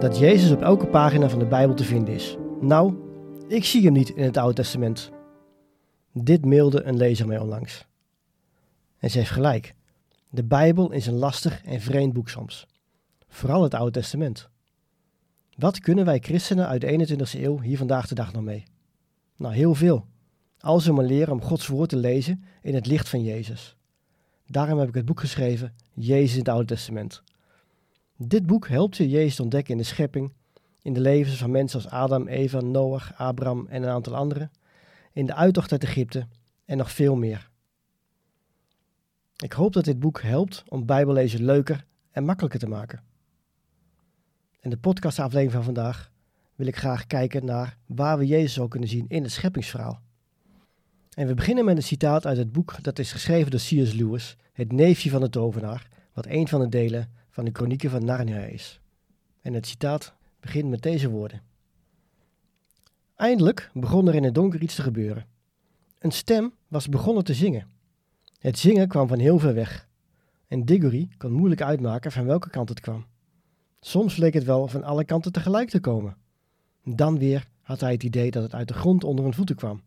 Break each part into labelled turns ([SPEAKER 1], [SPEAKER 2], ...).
[SPEAKER 1] dat Jezus op elke pagina van de Bijbel te vinden is. Nou, ik zie hem niet in het Oude Testament. Dit mailde een lezer mij onlangs. En ze heeft gelijk. De Bijbel is een lastig en vreemd boek soms. Vooral het Oude Testament. Wat kunnen wij christenen uit de 21e eeuw hier vandaag de dag nog mee? Nou, heel veel. Als we maar leren om Gods woord te lezen in het licht van Jezus. Daarom heb ik het boek geschreven, Jezus in het Oude Testament. Dit boek helpt je Jezus ontdekken in de schepping, in de levens van mensen als Adam, Eva, Noach, Abraham en een aantal anderen, in de uittocht uit Egypte en nog veel meer. Ik hoop dat dit boek helpt om Bijbellezen leuker en makkelijker te maken. In de podcastaflevering van vandaag wil ik graag kijken naar waar we Jezus ook kunnen zien in het scheppingsverhaal. En we beginnen met een citaat uit het boek dat is geschreven door C.S. Lewis, het neefje van de tovenaar, wat een van de delen van de kronieken van Narnia is. En het citaat begint met deze woorden. Eindelijk begon er in het donker iets te gebeuren. Een stem was begonnen te zingen. Het zingen kwam van heel ver weg. En Diggory kon moeilijk uitmaken van welke kant het kwam. Soms leek het wel van alle kanten tegelijk te komen. Dan weer had hij het idee dat het uit de grond onder hun voeten kwam.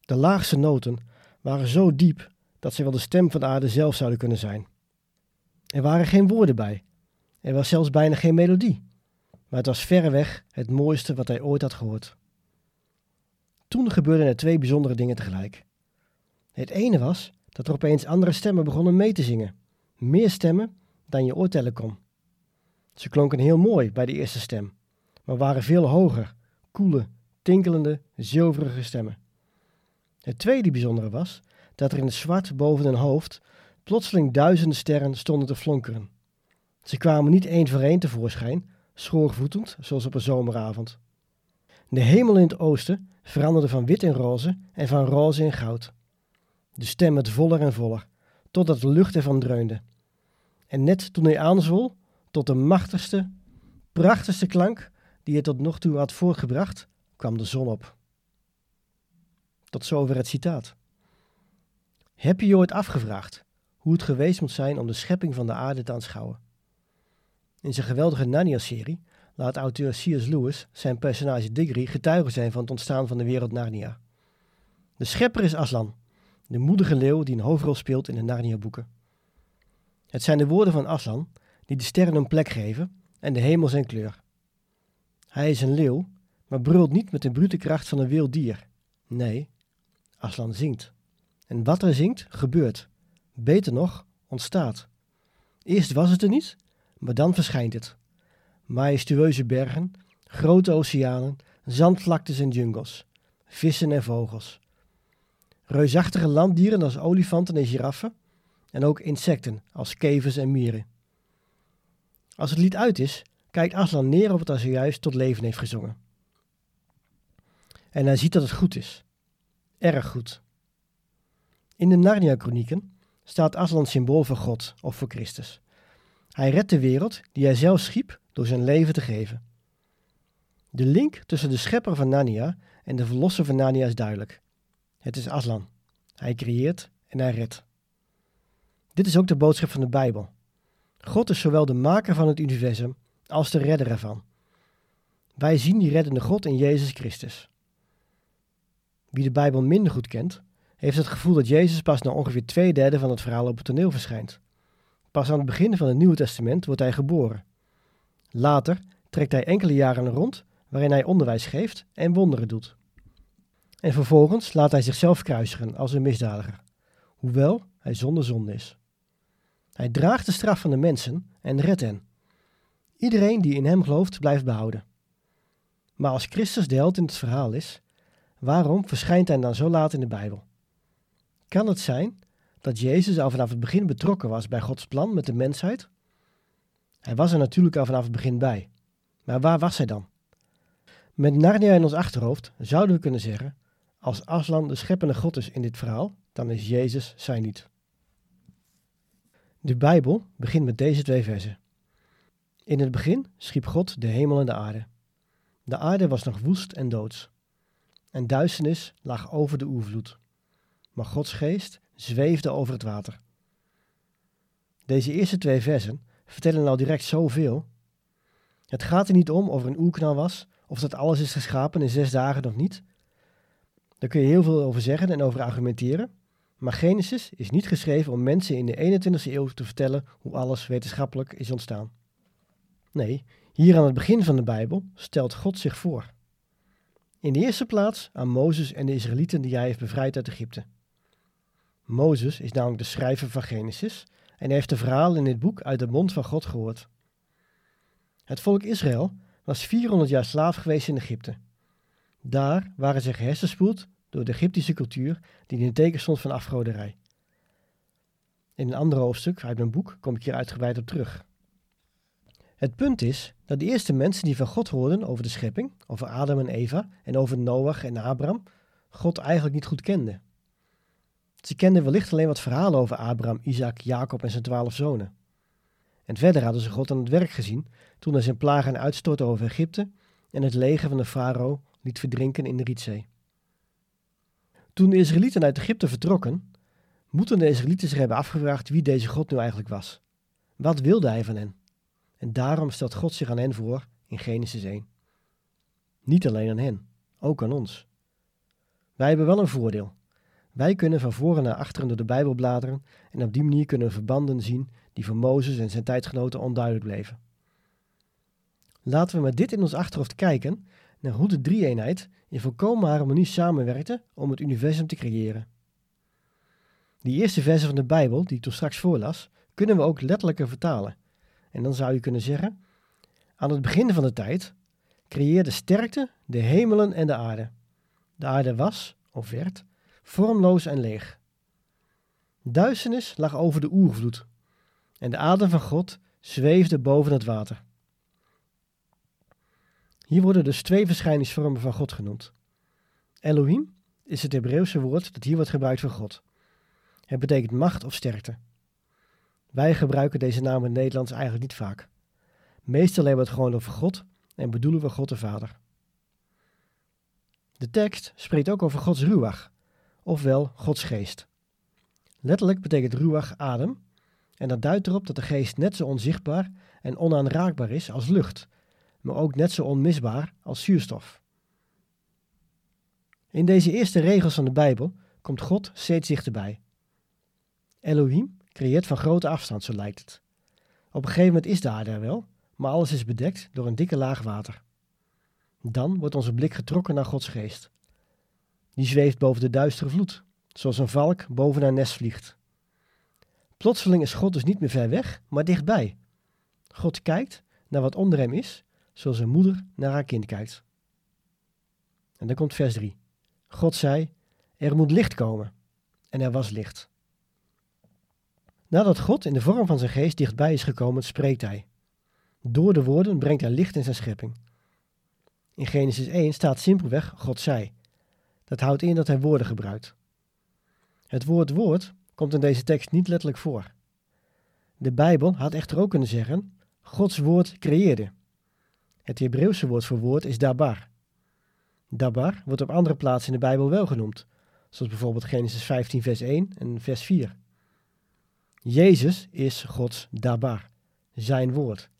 [SPEAKER 1] De laagste noten waren zo diep dat ze wel de stem van de aarde zelf zouden kunnen zijn. Er waren geen woorden bij. Er was zelfs bijna geen melodie. Maar het was verreweg het mooiste wat hij ooit had gehoord. Toen gebeurden er twee bijzondere dingen tegelijk. Het ene was dat er opeens andere stemmen begonnen mee te zingen. Meer stemmen dan je ooit tellen kon. Ze klonken heel mooi bij de eerste stem, maar waren veel hoger, koele, tinkelende, zilverige stemmen. Het tweede bijzondere was dat er in het zwart boven hun hoofd plotseling duizenden sterren stonden te flonkeren. Ze kwamen niet één voor één tevoorschijn, schoorvoetend, zoals op een zomeravond. De hemel in het oosten veranderde van wit in roze en van roze in goud. De stem werd voller en voller, totdat de lucht ervan dreunde. En net toen hij aanzwol, tot de machtigste, prachtigste klank die hij tot nog toe had voortgebracht, kwam de zon op. Tot zover het citaat. Heb je je ooit afgevraagd hoe het geweest moet zijn om de schepping van de aarde te aanschouwen? In zijn geweldige Narnia-serie laat auteur C.S. Lewis zijn personage Diggory getuige zijn van het ontstaan van de wereld Narnia. De schepper is Aslan, de moedige leeuw die een hoofdrol speelt in de Narnia-boeken. Het zijn de woorden van Aslan die de sterren een plek geven en de hemel zijn kleur. Hij is een leeuw, maar brult niet met de brute kracht van een wild dier. Nee, Aslan zingt. En wat er zingt, gebeurt. Beter nog, ontstaat. Eerst was het er niet, maar dan verschijnt het. Majestueuze bergen, grote oceanen, zandvlaktes en jungles, vissen en vogels. Reusachtige landdieren als olifanten en giraffen en ook insecten als kevers en mieren. Als het lied uit is, kijkt Aslan neer op wat hij zojuist tot leven heeft gezongen. En hij ziet dat het goed is. Erg goed. In de Narnia-chronieken staat Aslan symbool voor God of voor Christus. Hij redt de wereld die hij zelf schiep door zijn leven te geven. De link tussen de schepper van Narnia en de verlosser van Narnia is duidelijk. Het is Aslan. Hij creëert en hij redt. Dit is ook de boodschap van de Bijbel. God is zowel de maker van het universum als de redder ervan. Wij zien die reddende God in Jezus Christus. Wie de Bijbel minder goed kent, heeft het gevoel dat Jezus pas na ongeveer twee derde van het verhaal op het toneel verschijnt. Pas aan het begin van het Nieuwe Testament wordt hij geboren. Later trekt hij enkele jaren rond waarin hij onderwijs geeft en wonderen doet. En vervolgens laat hij zichzelf kruisigen als een misdadiger, hoewel hij zonder zonde is. Hij draagt de straf van de mensen en redt hen. Iedereen die in hem gelooft, blijft behouden. Maar als Christus de held in het verhaal is, waarom verschijnt hij dan zo laat in de Bijbel? Kan het zijn dat Jezus al vanaf het begin betrokken was bij Gods plan met de mensheid? Hij was er natuurlijk al vanaf het begin bij. Maar waar was hij dan? Met Narnia in ons achterhoofd zouden we kunnen zeggen: als Aslan de scheppende God is in dit verhaal, dan is Jezus zij niet. De Bijbel begint met deze twee versen. In het begin schiep God de hemel en de aarde. De aarde was nog woest en doods. En duisternis lag over de oervloed. Maar Gods geest zweefde over het water. Deze eerste twee versen vertellen al direct zoveel. Het gaat er niet om of er een oerknal was, of dat alles is geschapen in zes dagen of niet. Daar kun je heel veel over zeggen en over argumenteren. Maar Genesis is niet geschreven om mensen in de 21e eeuw te vertellen hoe alles wetenschappelijk is ontstaan. Nee, hier aan het begin van de Bijbel stelt God zich voor. In de eerste plaats aan Mozes en de Israëlieten die hij heeft bevrijd uit Egypte. Mozes is namelijk de schrijver van Genesis en heeft de verhalen in dit boek uit de mond van God gehoord. Het volk Israël was 400 jaar slaaf geweest in Egypte. Daar waren ze gehersenspoeld door de Egyptische cultuur die in het teken stond van afgoderij. In een ander hoofdstuk uit mijn boek kom ik hier uitgebreid op terug. Het punt is dat de eerste mensen die van God hoorden over de schepping, over Adam en Eva en over Noach en Abraham, God eigenlijk niet goed kenden. Ze kenden wellicht alleen wat verhalen over Abraham, Isaac, Jacob en zijn twaalf zonen. En verder hadden ze God aan het werk gezien toen hij zijn plagen uitstortte over Egypte en het leger van de farao liet verdrinken in de Rietzee. Toen de Israëlieten uit Egypte vertrokken, moeten de Israëlieten zich hebben afgevraagd wie deze God nu eigenlijk was. Wat wilde hij van hen? En daarom stelt God zich aan hen voor in Genesis 1. Niet alleen aan hen, ook aan ons. Wij hebben wel een voordeel. Wij kunnen van voren naar achteren door de Bijbel bladeren en op die manier kunnen we verbanden zien die voor Mozes en zijn tijdgenoten onduidelijk bleven. Laten we met dit in ons achterhoofd kijken naar hoe de drie-eenheid in volkomen harmonie samenwerkte om het universum te creëren. Die eerste versen van de Bijbel, die ik toen straks voorlas, kunnen we ook letterlijker vertalen. En dan zou je kunnen zeggen: Aan het begin van de tijd creëerde sterkte de hemelen en de aarde. De aarde was, of werd, vormloos en leeg. Duisternis lag over de oervloed en de adem van God zweefde boven het water. Hier worden dus twee verschijningsvormen van God genoemd. Elohim is het Hebreeuwse woord dat hier wordt gebruikt voor God. Het betekent macht of sterkte. Wij gebruiken deze naam in het Nederlands eigenlijk niet vaak. Meestal hebben we het gewoon over God en bedoelen we God de Vader. De tekst spreekt ook over Gods ruach, ofwel Gods geest. Letterlijk betekent ruach adem, en dat duidt erop dat de geest net zo onzichtbaar en onaanraakbaar is als lucht, maar ook net zo onmisbaar als zuurstof. In deze eerste regels van de Bijbel komt God steeds dichterbij. Elohim creëert van grote afstand, zo lijkt het. Op een gegeven moment is de aarde er wel, maar alles is bedekt door een dikke laag water. Dan wordt onze blik getrokken naar Gods geest. Die zweeft boven de duistere vloed, zoals een valk boven haar nest vliegt. Plotseling is God dus niet meer ver weg, maar dichtbij. God kijkt naar wat onder hem is, zoals een moeder naar haar kind kijkt. En dan komt vers 3. God zei: Er moet licht komen. En er was licht. Nadat God in de vorm van zijn geest dichtbij is gekomen, spreekt hij. Door de woorden brengt hij licht in zijn schepping. In Genesis 1 staat simpelweg God zei. Dat houdt in dat hij woorden gebruikt. Het woord woord komt in deze tekst niet letterlijk voor. De Bijbel had echter ook kunnen zeggen: Gods woord creëerde. Het Hebreeuwse woord voor woord is dabar. Dabar wordt op andere plaatsen in de Bijbel wel genoemd, zoals bijvoorbeeld Genesis 15, vers 1 en vers 4. Jezus is Gods dabar, zijn woord.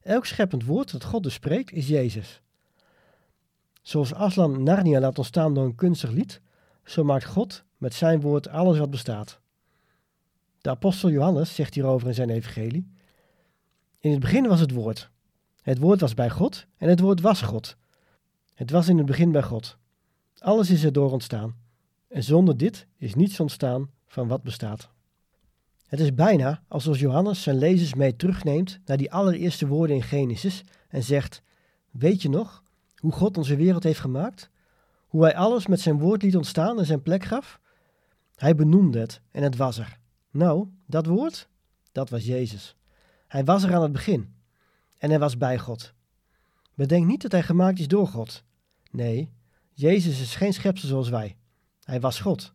[SPEAKER 1] Elk scheppend woord dat God dus spreekt, is Jezus. Zoals Aslan Narnia laat ontstaan door een kunstig lied, zo maakt God met zijn woord alles wat bestaat. De apostel Johannes zegt hierover in zijn evangelie: In het begin was het woord. Het woord was bij God en het woord was God. Het was in het begin bij God. Alles is erdoor ontstaan. En zonder dit is niets ontstaan van wat bestaat. Het is bijna alsof Johannes zijn lezers mee terugneemt naar die allereerste woorden in Genesis en zegt: Weet je nog hoe God onze wereld heeft gemaakt? Hoe hij alles met zijn woord liet ontstaan en zijn plek gaf? Hij benoemde het en het was er. Nou, dat woord, dat was Jezus. Hij was er aan het begin en hij was bij God. Bedenk niet dat hij gemaakt is door God. Nee, Jezus is geen schepsel zoals wij. Hij was God.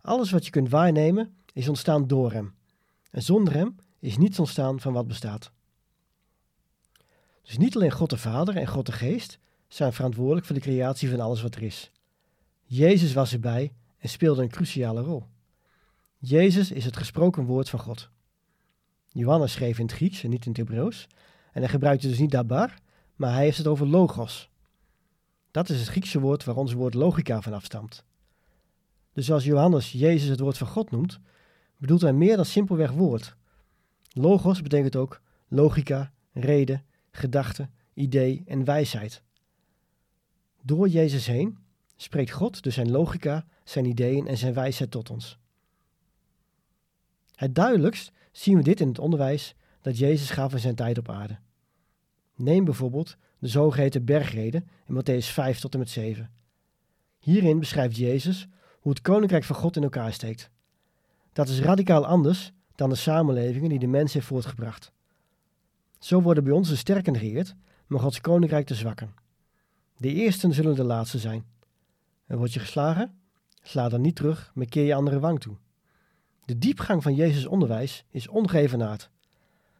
[SPEAKER 1] Alles wat je kunt waarnemen is ontstaan door hem. En zonder hem is niets ontstaan van wat bestaat. Dus niet alleen God de Vader en God de Geest zijn verantwoordelijk voor de creatie van alles wat er is. Jezus was erbij en speelde een cruciale rol. Jezus is het gesproken woord van God. Johannes schreef in het Grieks en niet in het Hebreeuws. En hij gebruikte dus niet dabar, maar hij heeft het over logos. Dat is het Griekse woord waar ons woord logica van afstamt. Dus als Johannes Jezus het woord van God noemt, bedoelt hij meer dan simpelweg woord. Logos betekent ook logica, reden, gedachte, idee en wijsheid. Door Jezus heen spreekt God dus zijn logica, zijn ideeën en zijn wijsheid tot ons. Het duidelijkst zien we dit in het onderwijs dat Jezus gaf in zijn tijd op aarde. Neem bijvoorbeeld de zogeheten bergreden in Matthäus 5 tot en met 7. Hierin beschrijft Jezus hoe het koninkrijk van God in elkaar steekt. Dat is radicaal anders dan de samenlevingen die de mens heeft voortgebracht. Zo worden bij ons de sterken geëerd, maar Gods koninkrijk de zwakken. De eersten zullen de laatste zijn. En word je geslagen? Sla dan niet terug, maar keer je andere wang toe. De diepgang van Jezus' onderwijs is ongeëvenaard.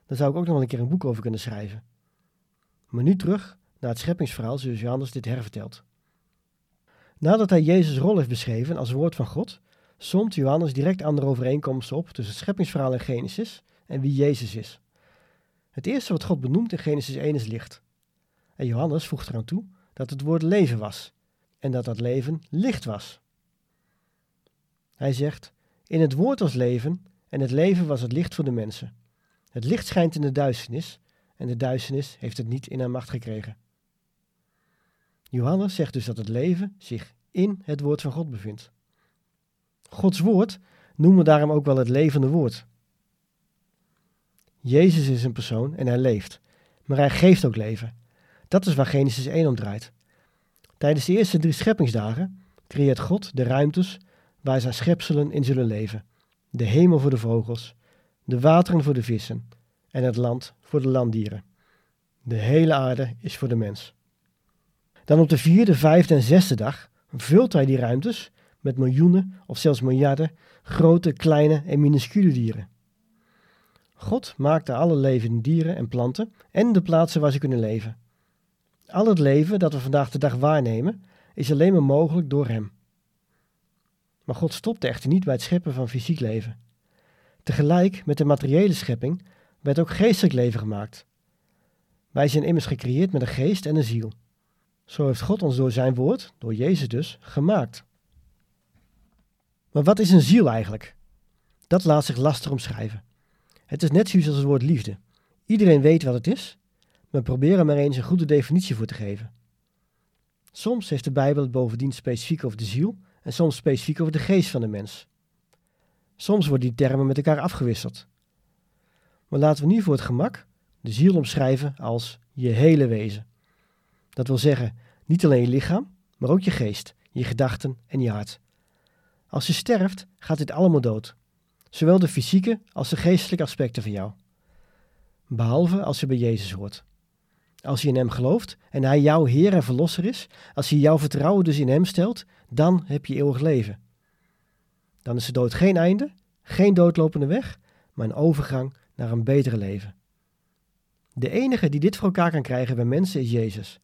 [SPEAKER 1] Daar zou ik ook nog wel een keer een boek over kunnen schrijven. Maar nu terug naar het scheppingsverhaal zoals Johannes dit hervertelt. Nadat hij Jezus' rol heeft beschreven als woord van God, somt Johannes direct andere overeenkomsten op tussen het scheppingsverhaal in Genesis en wie Jezus is. Het eerste wat God benoemt in Genesis 1 is licht. En Johannes voegt eraan toe dat het woord leven was en dat dat leven licht was. Hij zegt: In het woord was leven en het leven was het licht voor de mensen. Het licht schijnt in de duisternis en de duisternis heeft het niet in haar macht gekregen. Johannes zegt dus dat het leven zich in het woord van God bevindt. Gods woord noemen we daarom ook wel het levende woord. Jezus is een persoon en hij leeft, maar hij geeft ook leven. Dat is waar Genesis 1 om draait. Tijdens de eerste drie scheppingsdagen creëert God de ruimtes waar zijn schepselen in zullen leven. De hemel voor de vogels, de wateren voor de vissen en het land voor de landdieren. De hele aarde is voor de mens. Dan op de vierde, vijfde en zesde dag vult hij die ruimtes met miljoenen of zelfs miljarden grote, kleine en minuscule dieren. God maakte alle levende dieren en planten en de plaatsen waar ze kunnen leven. Al het leven dat we vandaag de dag waarnemen, is alleen maar mogelijk door Hem. Maar God stopte echter niet bij het scheppen van fysiek leven. Tegelijk met de materiële schepping werd ook geestelijk leven gemaakt. Wij zijn immers gecreëerd met een geest en een ziel. Zo heeft God ons door zijn woord, door Jezus dus, gemaakt. Maar wat is een ziel eigenlijk? Dat laat zich lastig omschrijven. Het is net zoiets als het woord liefde. Iedereen weet wat het is, maar probeer er maar eens een goede definitie voor te geven. Soms heeft de Bijbel het bovendien specifiek over de ziel en soms specifiek over de geest van de mens. Soms worden die termen met elkaar afgewisseld. Maar laten we nu voor het gemak de ziel omschrijven als je hele wezen. Dat wil zeggen, niet alleen je lichaam, maar ook je geest, je gedachten en je hart. Als je sterft, gaat dit allemaal dood. Zowel de fysieke als de geestelijke aspecten van jou. Behalve als je bij Jezus hoort. Als je in Hem gelooft en Hij jouw Heer en Verlosser is, als je jouw vertrouwen dus in Hem stelt, dan heb je eeuwig leven. Dan is de dood geen einde, geen doodlopende weg, maar een overgang naar een betere leven. De enige die dit voor elkaar kan krijgen bij mensen is Jezus.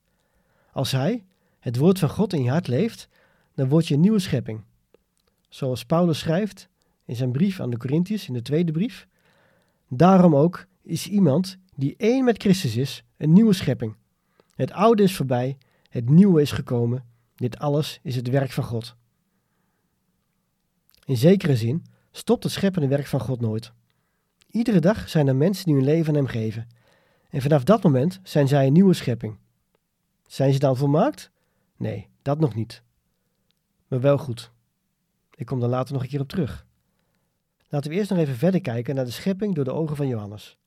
[SPEAKER 1] Als Hij, het woord van God in je hart leeft, dan word je een nieuwe schepping. Zoals Paulus schrijft in zijn brief aan de Corinthiërs, in de tweede brief. Daarom ook is iemand die één met Christus is, een nieuwe schepping. Het oude is voorbij, het nieuwe is gekomen. Dit alles is het werk van God. In zekere zin stopt het scheppende werk van God nooit. Iedere dag zijn er mensen die hun leven aan Hem geven. En vanaf dat moment zijn zij een nieuwe schepping. Zijn ze dan volmaakt? Nee, dat nog niet. Maar wel goed. Ik kom daar later nog een keer op terug. Laten we eerst nog even verder kijken naar de schepping door de ogen van Johannes.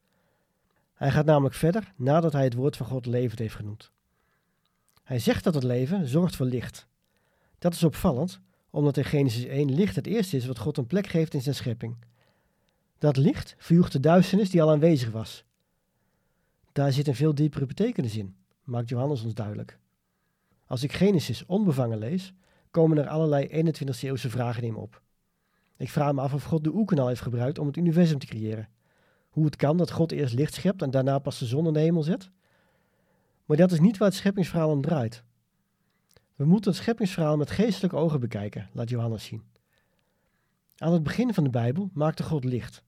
[SPEAKER 1] Hij gaat namelijk verder nadat hij het woord van God levend heeft genoemd. Hij zegt dat het leven zorgt voor licht. Dat is opvallend, omdat in Genesis 1 licht het eerste is wat God een plek geeft in zijn schepping. Dat licht verjoegt de duisternis die al aanwezig was. Daar zit een veel diepere betekenis in, maakt Johannes ons duidelijk. Als ik Genesis onbevangen lees, komen er allerlei 21e-eeuwse vragen in me op. Ik vraag me af of God de oerkanaal heeft gebruikt om het universum te creëren. Hoe het kan dat God eerst licht schept en daarna pas de zon in de hemel zet. Maar dat is niet waar het scheppingsverhaal om draait. We moeten het scheppingsverhaal met geestelijke ogen bekijken, laat Johannes zien. Aan het begin van de Bijbel maakte God licht.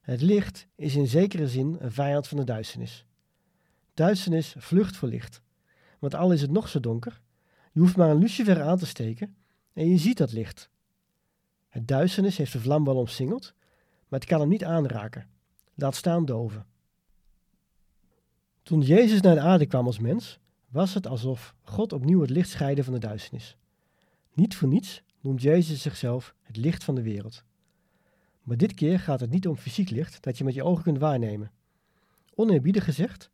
[SPEAKER 1] Het licht is in zekere zin een vijand van de duisternis. Duisternis vlucht voor licht. Want al is het nog zo donker, je hoeft maar een lucifer aan te steken en je ziet dat licht. Het duisternis heeft de vlam wel omsingeld, maar het kan hem niet aanraken. Laat staan doven. Toen Jezus naar de aarde kwam als mens, was het alsof God opnieuw het licht scheidde van de duisternis. Niet voor niets noemt Jezus zichzelf het licht van de wereld. Maar dit keer gaat het niet om fysiek licht dat je met je ogen kunt waarnemen. Oneerbiedig gezegd,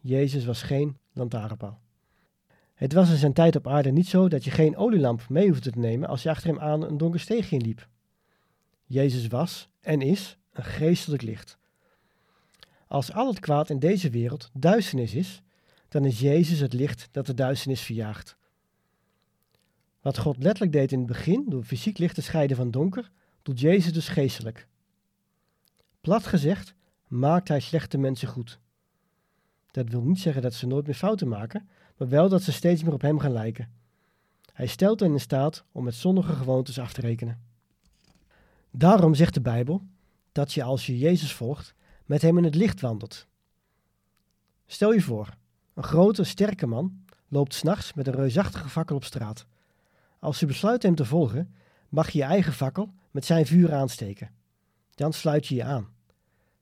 [SPEAKER 1] Jezus was geen lantaarnpaal. Het was in zijn tijd op aarde niet zo dat je geen olielamp mee hoefde te nemen als je achter hem aan een donker steegje liep. Jezus was en is een geestelijk licht. Als al het kwaad in deze wereld duisternis is, dan is Jezus het licht dat de duisternis verjaagt. Wat God letterlijk deed in het begin, door fysiek licht te scheiden van donker, doet Jezus dus geestelijk. Plat gezegd, maakt hij slechte mensen goed. Dat wil niet zeggen dat ze nooit meer fouten maken, maar wel dat ze steeds meer op hem gaan lijken. Hij stelt hen in staat om met zondige gewoontes af te rekenen. Daarom zegt de Bijbel dat je als je Jezus volgt, met hem in het licht wandelt. Stel je voor, een grote, sterke man loopt s'nachts met een reusachtige fakkel op straat. Als je besluit hem te volgen, mag je je eigen fakkel met zijn vuur aansteken. Dan sluit je je aan.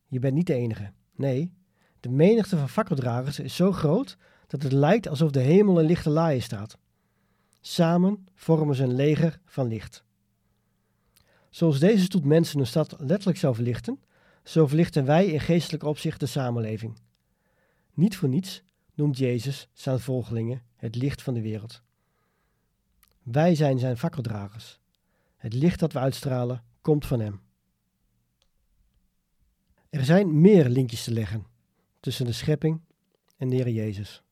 [SPEAKER 1] Je bent niet de enige. Nee, de menigte van fakkeldragers is zo groot dat het lijkt alsof de hemel in lichte laaien staat. Samen vormen ze een leger van licht. Zoals deze stoet mensen een stad letterlijk zou verlichten, zo verlichten wij in geestelijk opzicht de samenleving. Niet voor niets noemt Jezus zijn volgelingen het licht van de wereld. Wij zijn zijn fakkeldragers. Het licht dat we uitstralen komt van hem. Er zijn meer linkjes te leggen tussen de schepping en de Heer Jezus.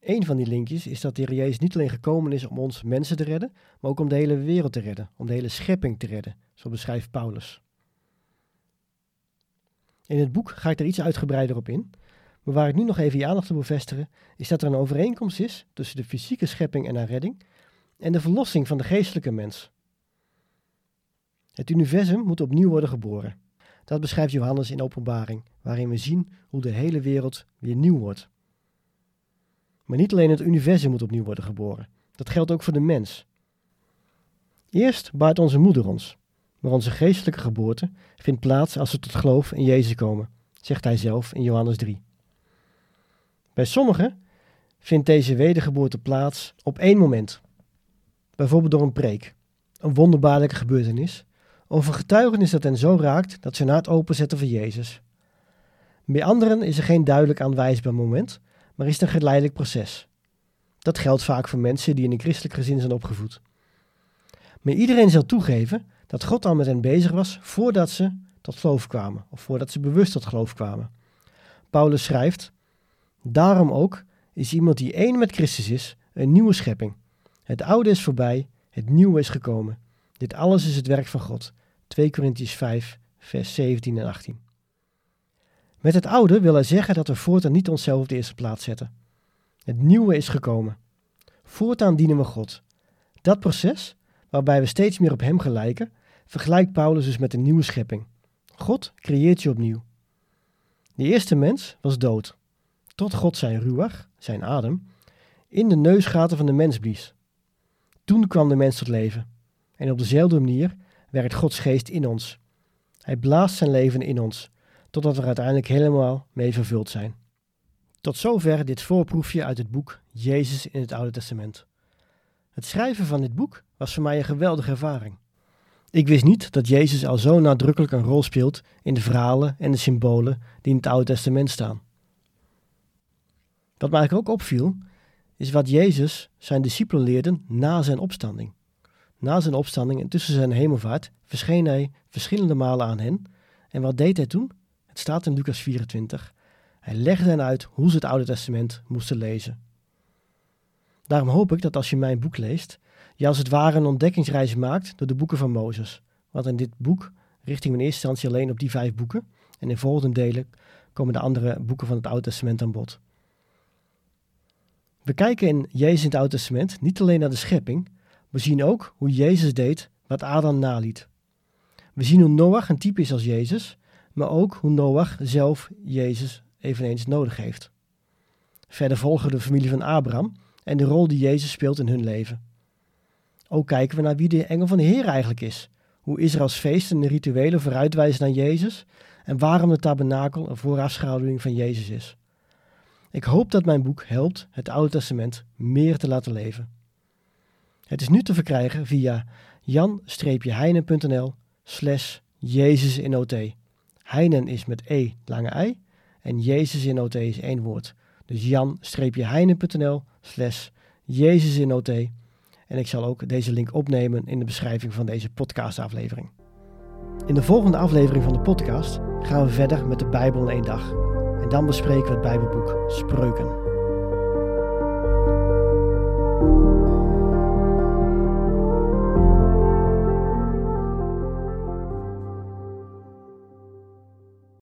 [SPEAKER 1] Een van die linkjes is dat de Heer Jezus niet alleen gekomen is om ons mensen te redden, maar ook om de hele wereld te redden, om de hele schepping te redden, zo beschrijft Paulus. In het boek ga ik er iets uitgebreider op in, maar waar ik nu nog even je aandacht op wil vestigen, is dat er een overeenkomst is tussen de fysieke schepping en haar redding en de verlossing van de geestelijke mens. Het universum moet opnieuw worden geboren. Dat beschrijft Johannes in Openbaring, waarin we zien hoe de hele wereld weer nieuw wordt. Maar niet alleen het universum moet opnieuw worden geboren. Dat geldt ook voor de mens. Eerst baart onze moeder ons, maar onze geestelijke geboorte vindt plaats als we tot geloof in Jezus komen, zegt hij zelf in Johannes 3. Bij sommigen vindt deze wedergeboorte plaats op één moment, bijvoorbeeld door een preek, een wonderbaarlijke gebeurtenis, of een getuigenis dat hen zo raakt dat ze na het openzetten van Jezus. Bij anderen is er geen duidelijk aanwijsbaar moment, maar is het een geleidelijk proces. Dat geldt vaak voor mensen die in een christelijk gezin zijn opgevoed. Maar iedereen zal toegeven dat God al met hen bezig was voordat ze tot geloof kwamen, of voordat ze bewust tot geloof kwamen. Paulus schrijft: Daarom ook is iemand die één met Christus is, een nieuwe schepping. Het oude is voorbij, het nieuwe is gekomen. Dit alles is het werk van God. 2 Corinthians 5, vers 17 en 18. Met het oude wil hij zeggen dat we voortaan niet onszelf op de eerste plaats zetten. Het nieuwe is gekomen. Voortaan dienen we God. Dat proces, waarbij we steeds meer op Hem gelijken, vergelijkt Paulus dus met een nieuwe schepping. God creëert je opnieuw. De eerste mens was dood, tot God zijn ruwag, zijn adem, in de neusgaten van de mens blies. Toen kwam de mens tot leven. En op dezelfde manier werkt Gods geest in ons. Hij blaast zijn leven in ons, totdat we er uiteindelijk helemaal mee vervuld zijn. Tot zover dit voorproefje uit het boek Jezus in het Oude Testament. Het schrijven van dit boek was voor mij een geweldige ervaring. Ik wist niet dat Jezus al zo nadrukkelijk een rol speelt in de verhalen en de symbolen die in het Oude Testament staan. Wat mij ook opviel, is wat Jezus zijn discipelen leerden na zijn opstanding. Na zijn opstanding en tussen zijn hemelvaart verscheen hij verschillende malen aan hen. En wat deed hij toen? Het staat in Lucas 24. Hij legde hen uit hoe ze het Oude Testament moesten lezen. Daarom hoop ik dat als je mijn boek leest, je als het ware een ontdekkingsreis maakt door de boeken van Mozes. Want in dit boek richting in eerste instantie alleen op die vijf boeken. En in volgende delen komen de andere boeken van het Oude Testament aan bod. We kijken in Jezus in het Oude Testament niet alleen naar de schepping, we zien ook hoe Jezus deed wat Adam naliet. We zien hoe Noach een type is als Jezus, maar ook hoe Noach zelf Jezus eveneens nodig heeft. Verder volgen de familie van Abraham en de rol die Jezus speelt in hun leven. Ook kijken we naar wie de engel van de Heer eigenlijk is, hoe Israëls feesten en rituelen vooruitwijzen naar Jezus en waarom de tabernakel een voorafschaduwing van Jezus is. Ik hoop dat mijn boek helpt het Oude Testament meer te laten leven. Het is nu te verkrijgen via jan-heinen.nl slash Jezus in OT. Heinen is met E lange I en Jezus in OT is één woord. Dus jan-heinen.nl slash Jezus in OT. En ik zal ook deze link opnemen in de beschrijving van deze podcastaflevering. In de volgende aflevering van de podcast gaan we verder met de Bijbel in één dag. En dan bespreken we het Bijbelboek Spreuken.